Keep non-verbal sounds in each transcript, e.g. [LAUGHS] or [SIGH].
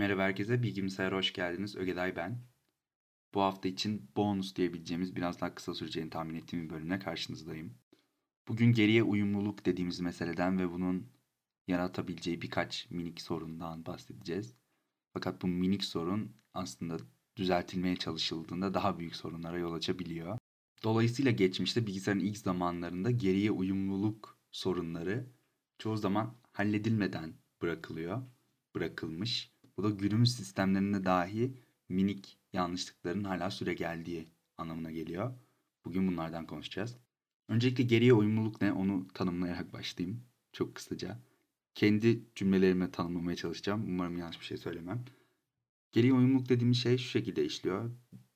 Merhaba herkese, Bilgisayar'a hoş geldiniz. Ögeday ben. Bu hafta için bonus diyebileceğimiz biraz daha kısa süreceğini tahmin ettiğim bir bölümle karşınızdayım. Bugün geriye uyumluluk dediğimiz meseleden ve bunun yaratabileceği birkaç minik sorundan bahsedeceğiz. Fakat bu minik sorun aslında düzeltilmeye çalışıldığında daha büyük sorunlara yol açabiliyor. Dolayısıyla geçmişte bilgisayarın ilk zamanlarında geriye uyumluluk sorunları çoğu zaman halledilmeden bırakılıyor, bırakılmış. Bu da günümüz sistemlerinde dahi minik yanlışlıkların hala süre geldiği anlamına geliyor. Bugün bunlardan konuşacağız. Öncelikle geriye uyumluluk ne onu tanımlayarak başlayayım. Çok kısaca. Kendi cümlelerime tanımlamaya çalışacağım. Umarım yanlış bir şey söylemem. Geriye uyumluluk dediğimiz şey şu şekilde işliyor.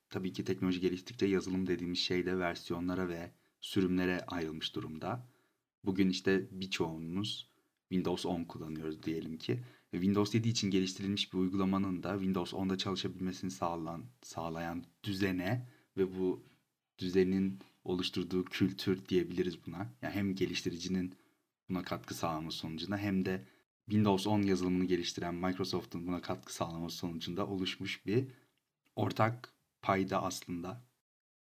Tabii ki teknoloji geliştikçe yazılım dediğimiz şey de versiyonlara ve sürümlere ayrılmış durumda. Bugün işte birçoğumuz Windows 10 kullanıyoruz diyelim ki. Windows 7 için geliştirilmiş bir uygulamanın da Windows 10'da çalışabilmesini sağlayan, sağlayan düzene ve bu düzenin oluşturduğu kültür diyebiliriz buna. Yani hem geliştiricinin buna katkı sağlaması sonucunda hem de Windows 10 yazılımını geliştiren Microsoft'un buna katkı sağlaması sonucunda oluşmuş bir ortak payda aslında.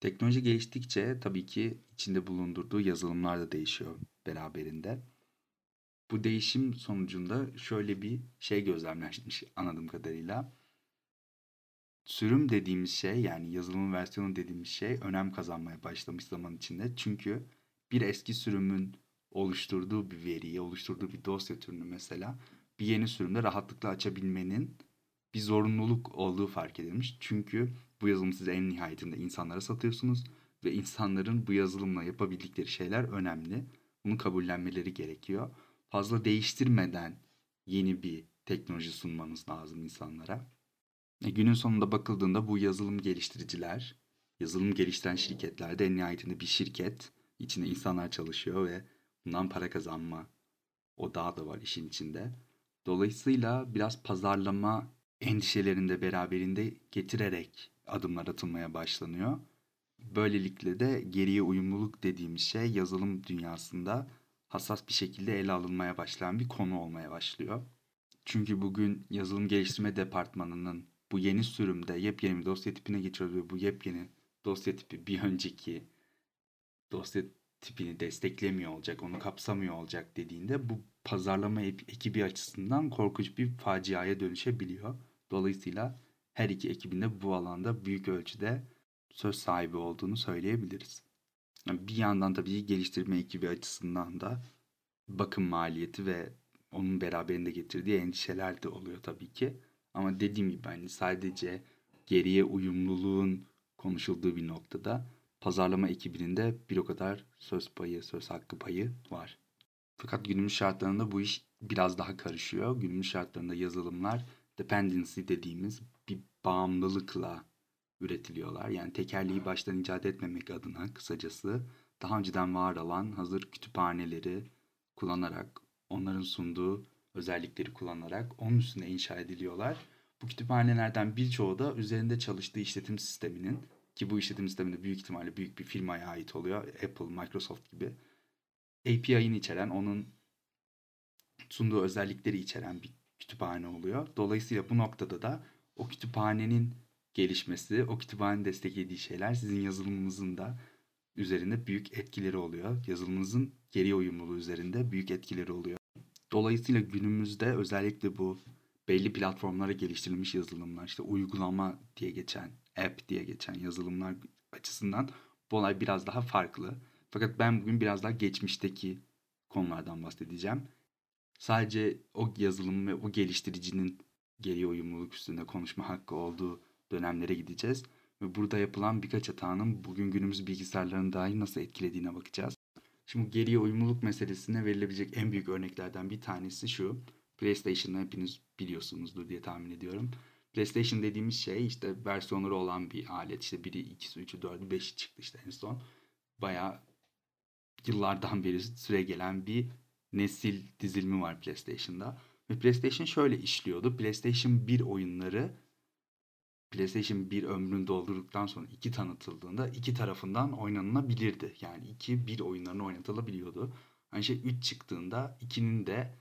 Teknoloji geliştikçe tabii ki içinde bulundurduğu yazılımlar da değişiyor beraberinde. Bu değişim sonucunda şöyle bir şey gözlemlenmiş anladığım kadarıyla. Sürüm dediğimiz şey yani yazılım versiyonu dediğimiz şey önem kazanmaya başlamış zaman içinde. Çünkü bir eski sürümün oluşturduğu bir veriyi, oluşturduğu bir dosya türünü mesela bir yeni sürümde rahatlıkla açabilmenin bir zorunluluk olduğu fark edilmiş. Çünkü bu yazılımı size en nihayetinde insanlara satıyorsunuz ve insanların bu yazılımla yapabildikleri şeyler önemli. Bunu kabullenmeleri gerekiyor fazla değiştirmeden yeni bir teknoloji sunmanız lazım insanlara. E, günün sonunda bakıldığında bu yazılım geliştiriciler, yazılım geliştiren şirketler de en nihayetinde bir şirket. içinde insanlar çalışıyor ve bundan para kazanma o daha da var işin içinde. Dolayısıyla biraz pazarlama endişelerinde beraberinde getirerek adımlar atılmaya başlanıyor. Böylelikle de geriye uyumluluk dediğimiz şey yazılım dünyasında hassas bir şekilde ele alınmaya başlayan bir konu olmaya başlıyor. Çünkü bugün yazılım geliştirme departmanının bu yeni sürümde yepyeni bir dosya tipine geçiyor ve bu yepyeni dosya tipi bir önceki dosya tipini desteklemiyor olacak, onu kapsamıyor olacak dediğinde bu pazarlama ekibi açısından korkunç bir faciaya dönüşebiliyor. Dolayısıyla her iki ekibin de bu alanda büyük ölçüde söz sahibi olduğunu söyleyebiliriz. Bir yandan tabii geliştirme ekibi açısından da bakım maliyeti ve onun beraberinde getirdiği endişeler de oluyor tabii ki. Ama dediğim gibi hani sadece geriye uyumluluğun konuşulduğu bir noktada pazarlama ekibinin de bir o kadar söz payı, söz hakkı payı var. Fakat günümüz şartlarında bu iş biraz daha karışıyor. Günümüz şartlarında yazılımlar dependency dediğimiz bir bağımlılıkla üretiliyorlar. Yani tekerleği baştan icat etmemek adına kısacası daha önceden var olan hazır kütüphaneleri kullanarak, onların sunduğu özellikleri kullanarak onun üstüne inşa ediliyorlar. Bu kütüphanelerden birçoğu da üzerinde çalıştığı işletim sisteminin ki bu işletim sisteminde büyük ihtimalle büyük bir firmaya ait oluyor. Apple, Microsoft gibi. API'ini içeren, onun sunduğu özellikleri içeren bir kütüphane oluyor. Dolayısıyla bu noktada da o kütüphanenin gelişmesi, o kütüphanenin desteklediği şeyler sizin yazılımınızın da üzerinde büyük etkileri oluyor. Yazılımınızın geri uyumluluğu üzerinde büyük etkileri oluyor. Dolayısıyla günümüzde özellikle bu belli platformlara geliştirilmiş yazılımlar, işte uygulama diye geçen, app diye geçen yazılımlar açısından bu olay biraz daha farklı. Fakat ben bugün biraz daha geçmişteki konulardan bahsedeceğim. Sadece o yazılım ve o geliştiricinin geri uyumluluk üstünde konuşma hakkı olduğu dönemlere gideceğiz. Ve burada yapılan birkaç hatanın bugün günümüz bilgisayarlarını dahi nasıl etkilediğine bakacağız. Şimdi geriye uyumluluk meselesine verilebilecek en büyük örneklerden bir tanesi şu. PlayStation'ı hepiniz biliyorsunuzdur diye tahmin ediyorum. PlayStation dediğimiz şey işte versiyonları olan bir alet. İşte biri, ikisi, üçü, dördü, beşi çıktı işte en son. Baya yıllardan beri süre gelen bir nesil dizilimi var PlayStation'da. Ve PlayStation şöyle işliyordu. PlayStation 1 oyunları PlayStation 1 ömrünü doldurduktan sonra 2 tanıtıldığında iki tarafından oynanılabilirdi. Yani 2 bir oyunlarını oynatılabiliyordu. Aynı şey 3 çıktığında 2'nin de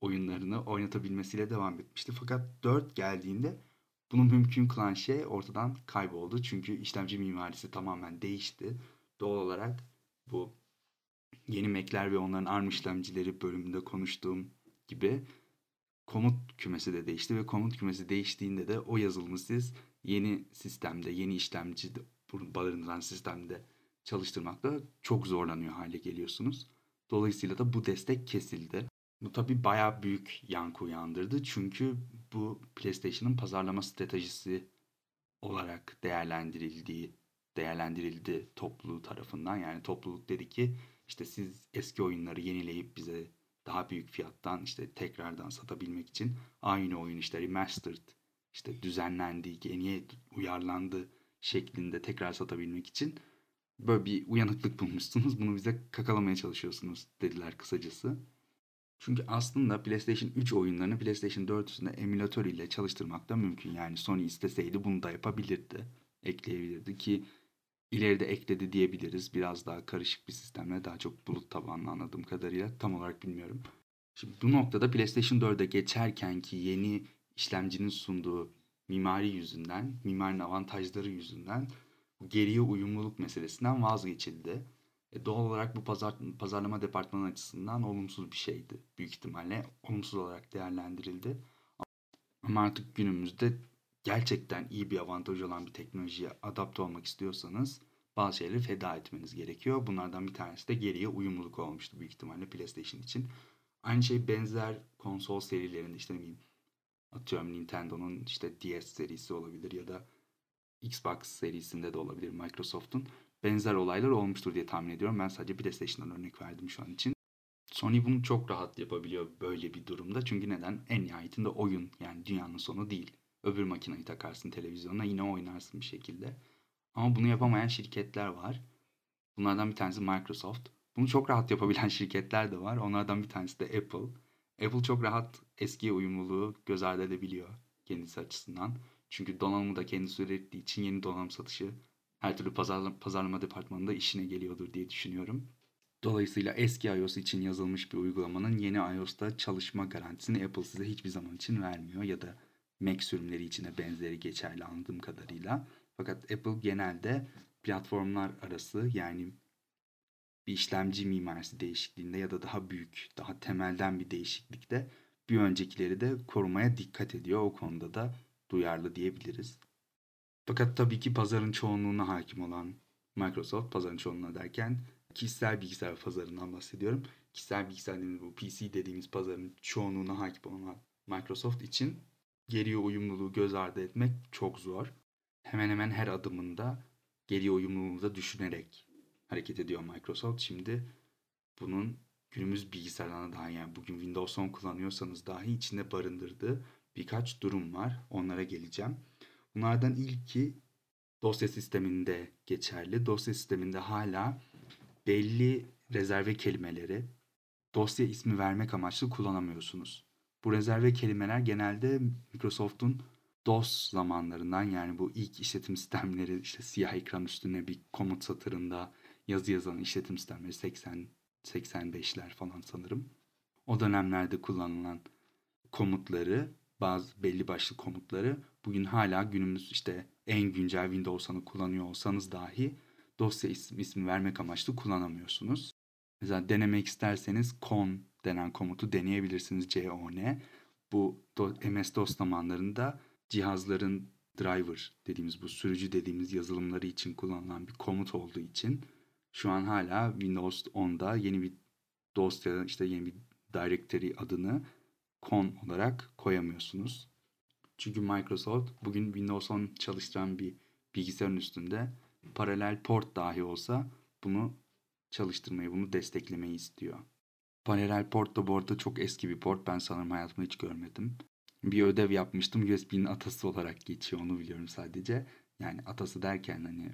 oyunlarını oynatabilmesiyle devam etmişti. Fakat 4 geldiğinde bunu mümkün kılan şey ortadan kayboldu. Çünkü işlemci mimarisi tamamen değişti. Doğal olarak bu yeni Mac'ler ve onların ARM işlemcileri bölümünde konuştuğum gibi komut kümesi de değişti ve komut kümesi değiştiğinde de o yazılımı siz yeni sistemde, yeni işlemci barındıran sistemde çalıştırmakta çok zorlanıyor hale geliyorsunuz. Dolayısıyla da bu destek kesildi. Bu tabi baya büyük yankı uyandırdı. Çünkü bu PlayStation'ın pazarlama stratejisi olarak değerlendirildiği değerlendirildi topluluğu tarafından. Yani topluluk dedi ki işte siz eski oyunları yenileyip bize daha büyük fiyattan işte tekrardan satabilmek için aynı oyun işte remastered işte düzenlendi, yeniye uyarlandı şeklinde tekrar satabilmek için böyle bir uyanıklık bulmuşsunuz. Bunu bize kakalamaya çalışıyorsunuz dediler kısacası. Çünkü aslında PlayStation 3 oyunlarını PlayStation 4 üstünde emülatör ile çalıştırmak da mümkün. Yani Sony isteseydi bunu da yapabilirdi. Ekleyebilirdi ki ileride ekledi diyebiliriz. Biraz daha karışık bir sistemle daha çok bulut tabanlı anladığım kadarıyla tam olarak bilmiyorum. Şimdi bu noktada PlayStation 4'e geçerken ki yeni işlemcinin sunduğu mimari yüzünden, mimarinin avantajları yüzünden geriye uyumluluk meselesinden vazgeçildi. E doğal olarak bu pazar, pazarlama departmanı açısından olumsuz bir şeydi. Büyük ihtimalle olumsuz olarak değerlendirildi. Ama artık günümüzde gerçekten iyi bir avantaj olan bir teknolojiye adapte olmak istiyorsanız bazı şeyleri feda etmeniz gerekiyor. Bunlardan bir tanesi de geriye uyumluluk olmuştu büyük ihtimalle PlayStation için. Aynı şey benzer konsol serilerinde işte ne bileyim atıyorum Nintendo'nun işte DS serisi olabilir ya da Xbox serisinde de olabilir Microsoft'un benzer olaylar olmuştur diye tahmin ediyorum. Ben sadece PlayStation'dan örnek verdim şu an için. Sony bunu çok rahat yapabiliyor böyle bir durumda. Çünkü neden? En nihayetinde oyun yani dünyanın sonu değil. Öbür makineyi takarsın televizyona yine oynarsın bir şekilde. Ama bunu yapamayan şirketler var. Bunlardan bir tanesi Microsoft. Bunu çok rahat yapabilen [LAUGHS] şirketler de var. Onlardan bir tanesi de Apple. Apple çok rahat eski uyumluluğu göz ardı edebiliyor kendisi açısından. Çünkü donanımı da kendisi ürettiği için yeni donanım satışı her türlü pazarlama, pazarlama departmanında işine geliyordur diye düşünüyorum. Dolayısıyla eski iOS için yazılmış bir uygulamanın yeni iOS'ta çalışma garantisini Apple size hiçbir zaman için vermiyor ya da Mac sürümleri için de benzeri geçerli anladığım kadarıyla. Fakat Apple genelde platformlar arası yani bir işlemci mimarisi değişikliğinde ya da daha büyük, daha temelden bir değişiklikte bir öncekileri de korumaya dikkat ediyor. O konuda da duyarlı diyebiliriz. Fakat tabii ki pazarın çoğunluğuna hakim olan Microsoft, pazarın çoğunluğuna derken kişisel bilgisayar pazarından bahsediyorum. Kişisel bilgisayar dediğimiz bu PC dediğimiz pazarın çoğunluğuna hakim olan Microsoft için geriye uyumluluğu göz ardı etmek çok zor. Hemen hemen her adımında geriye uyumluluğunu da düşünerek hareket ediyor Microsoft. Şimdi bunun günümüz bilgisayarlarına dahi yani bugün Windows 10 kullanıyorsanız dahi içinde barındırdığı birkaç durum var. Onlara geleceğim. Bunlardan ilki dosya sisteminde geçerli. Dosya sisteminde hala belli rezerve kelimeleri dosya ismi vermek amaçlı kullanamıyorsunuz. Bu rezerve kelimeler genelde Microsoft'un DOS zamanlarından yani bu ilk işletim sistemleri işte siyah ekran üstüne bir komut satırında yazı yazan işletim sistemleri 80 85'ler falan sanırım. O dönemlerde kullanılan komutları bazı belli başlı komutları bugün hala günümüz işte en güncel Windows'unu kullanıyor olsanız dahi dosya ismi, ismi vermek amaçlı kullanamıyorsunuz. Mesela denemek isterseniz con denen komutu deneyebilirsiniz con. Bu MS-DOS zamanlarında cihazların driver dediğimiz bu sürücü dediğimiz yazılımları için kullanılan bir komut olduğu için şu an hala Windows 10'da yeni bir dosya işte yeni bir directory adını con olarak koyamıyorsunuz. Çünkü Microsoft bugün Windows 10 çalıştıran bir bilgisayarın üstünde paralel port dahi olsa bunu çalıştırmayı, bunu desteklemeyi istiyor. Paralel port da bu arada çok eski bir port. Ben sanırım hayatımda hiç görmedim. Bir ödev yapmıştım. USB'nin atası olarak geçiyor. Onu biliyorum sadece. Yani atası derken hani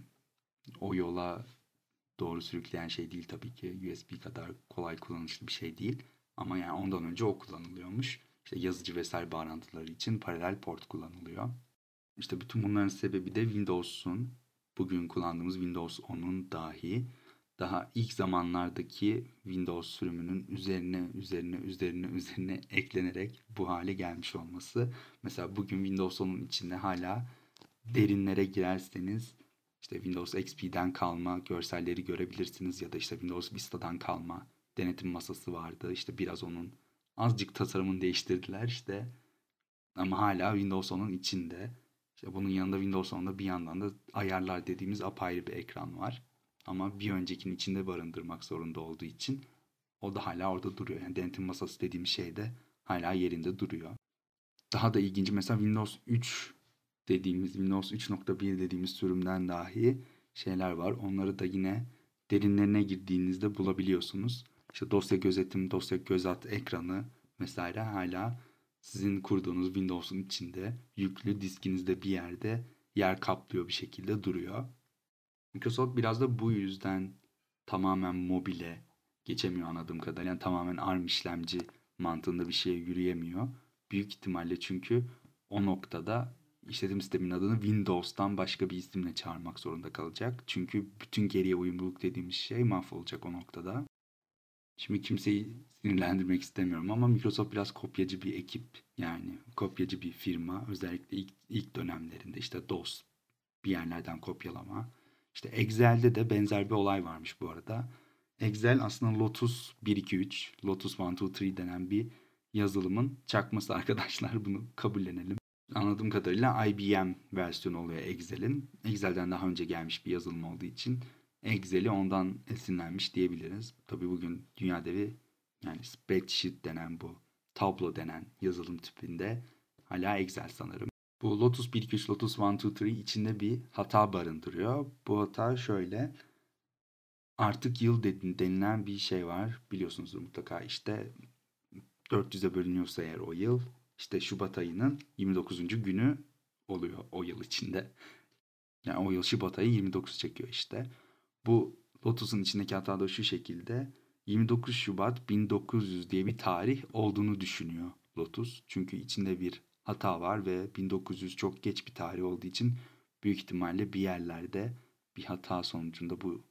o yola doğru sürükleyen şey değil tabii ki. USB kadar kolay kullanışlı bir şey değil. Ama yani ondan önce o kullanılıyormuş. İşte yazıcı vesaire bağlantıları için paralel port kullanılıyor. İşte bütün bunların sebebi de Windows'un bugün kullandığımız Windows 10'un dahi daha ilk zamanlardaki Windows sürümünün üzerine üzerine üzerine üzerine eklenerek bu hale gelmiş olması. Mesela bugün Windows 10'un içinde hala derinlere girerseniz işte Windows XP'den kalma görselleri görebilirsiniz ya da işte Windows Vista'dan kalma denetim masası vardı. İşte biraz onun azıcık tasarımını değiştirdiler işte ama hala Windows 10'un içinde. İşte bunun yanında Windows 10'da bir yandan da ayarlar dediğimiz apayrı bir ekran var. Ama bir öncekinin içinde barındırmak zorunda olduğu için o da hala orada duruyor. Yani denetim masası dediğim şey de hala yerinde duruyor. Daha da ilginci mesela Windows 3 dediğimiz Windows 3.1 dediğimiz sürümden dahi şeyler var. Onları da yine derinlerine girdiğinizde bulabiliyorsunuz. İşte dosya gözetim, dosya gözat ekranı vesaire hala sizin kurduğunuz Windows'un içinde yüklü diskinizde bir yerde yer kaplıyor bir şekilde duruyor. Microsoft biraz da bu yüzden tamamen mobile geçemiyor anladığım kadarıyla. Yani tamamen ARM işlemci mantığında bir şeye yürüyemiyor. Büyük ihtimalle çünkü o noktada işletim sisteminin adını Windows'tan başka bir isimle çağırmak zorunda kalacak. Çünkü bütün geriye uyumluluk dediğimiz şey mahvolacak o noktada. Şimdi kimseyi sinirlendirmek istemiyorum ama Microsoft biraz kopyacı bir ekip. Yani kopyacı bir firma. Özellikle ilk, ilk dönemlerinde işte DOS bir yerlerden kopyalama. İşte Excel'de de benzer bir olay varmış bu arada. Excel aslında Lotus 123, Lotus 1, 2, 3 denen bir yazılımın çakması [LAUGHS] arkadaşlar bunu kabullenelim. Anladığım kadarıyla IBM versiyonu oluyor Excel'in. Excel'den daha önce gelmiş bir yazılım olduğu için Excel'i ondan esinlenmiş diyebiliriz. Tabii bugün dünya devi yani spreadsheet denen bu tablo denen yazılım tipinde hala Excel sanırım. Bu Lotus 1, 2, 3, Lotus 1, 2, 3 içinde bir hata barındırıyor. Bu hata şöyle. Artık yıl denilen bir şey var. Biliyorsunuzdur mutlaka işte 400'e bölünüyorsa eğer o yıl işte Şubat ayının 29. günü oluyor o yıl içinde. Yani o yıl Şubat ayı 29 çekiyor işte. Bu Lotus'un içindeki hata da şu şekilde 29 Şubat 1900 diye bir tarih olduğunu düşünüyor Lotus. Çünkü içinde bir hata var ve 1900 çok geç bir tarih olduğu için büyük ihtimalle bir yerlerde bir hata sonucunda bu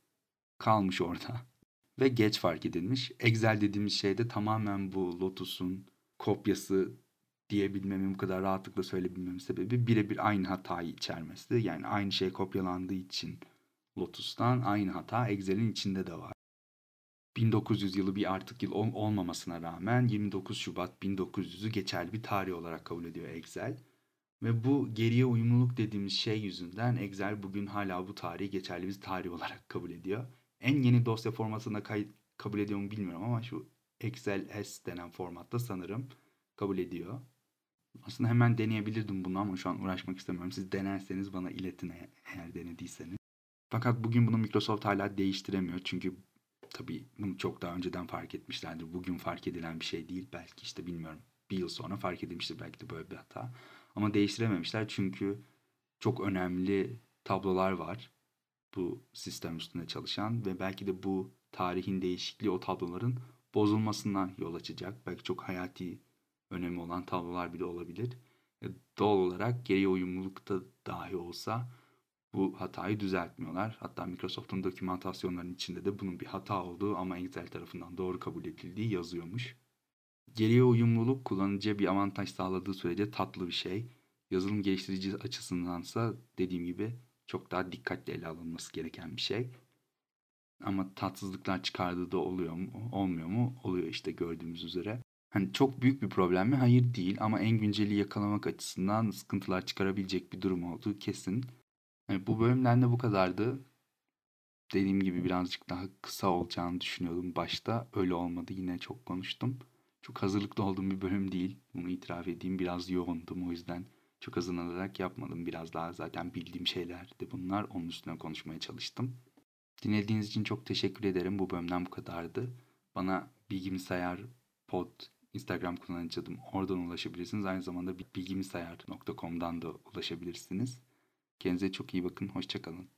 kalmış orada. [LAUGHS] Ve geç fark edilmiş. Excel dediğimiz şey de tamamen bu Lotus'un kopyası diyebilmemin bu kadar rahatlıkla söyleyebilmemin sebebi birebir aynı hatayı içermesi. Yani aynı şey kopyalandığı için Lotus'tan aynı hata Excel'in içinde de var. 1900 yılı bir artık yıl ol- olmamasına rağmen 29 Şubat 1900'ü geçerli bir tarih olarak kabul ediyor Excel. Ve bu geriye uyumluluk dediğimiz şey yüzünden Excel bugün hala bu tarihi geçerli bir tarih olarak kabul ediyor. En yeni dosya formatında kay- kabul ediyor mu bilmiyorum ama şu Excel S denen formatta sanırım kabul ediyor. Aslında hemen deneyebilirdim bunu ama şu an uğraşmak istemiyorum. Siz denerseniz bana iletin eğer denediyseniz. Fakat bugün bunu Microsoft hala değiştiremiyor. Çünkü tabii bunu çok daha önceden fark etmişlerdir. Bugün fark edilen bir şey değil. Belki işte bilmiyorum bir yıl sonra fark edilmiştir belki de böyle bir hata. Ama değiştirememişler çünkü çok önemli tablolar var bu sistem üstünde çalışan ve belki de bu tarihin değişikliği o tabloların bozulmasından yol açacak. Belki çok hayati önemi olan tablolar bile olabilir. E, doğal olarak geriye uyumlulukta dahi olsa bu hatayı düzeltmiyorlar. Hatta Microsoft'un dokümantasyonlarının içinde de bunun bir hata olduğu ama Excel tarafından doğru kabul edildiği yazıyormuş. Geriye uyumluluk kullanıcıya bir avantaj sağladığı sürece tatlı bir şey. Yazılım geliştirici açısındansa dediğim gibi çok daha dikkatli ele alınması gereken bir şey. Ama tatsızlıklar çıkardığı da oluyor mu? Olmuyor mu? Oluyor işte gördüğümüz üzere. Hani çok büyük bir problem mi? Hayır değil ama en günceli yakalamak açısından sıkıntılar çıkarabilecek bir durum olduğu kesin. Yani bu bölümden de bu kadardı. Dediğim gibi birazcık daha kısa olacağını düşünüyordum başta. Öyle olmadı. Yine çok konuştum. Çok hazırlıklı olduğum bir bölüm değil. Bunu itiraf edeyim. Biraz yoğundum o yüzden çok hazırlanarak yapmadım. Biraz daha zaten bildiğim şeylerdi bunlar. Onun üstüne konuşmaya çalıştım. Dinlediğiniz için çok teşekkür ederim. Bu bölümden bu kadardı. Bana bilgimsayar pod Instagram kullanıcı adım. Oradan ulaşabilirsiniz. Aynı zamanda bilgimsayar.com'dan da ulaşabilirsiniz. Kendinize çok iyi bakın. Hoşçakalın.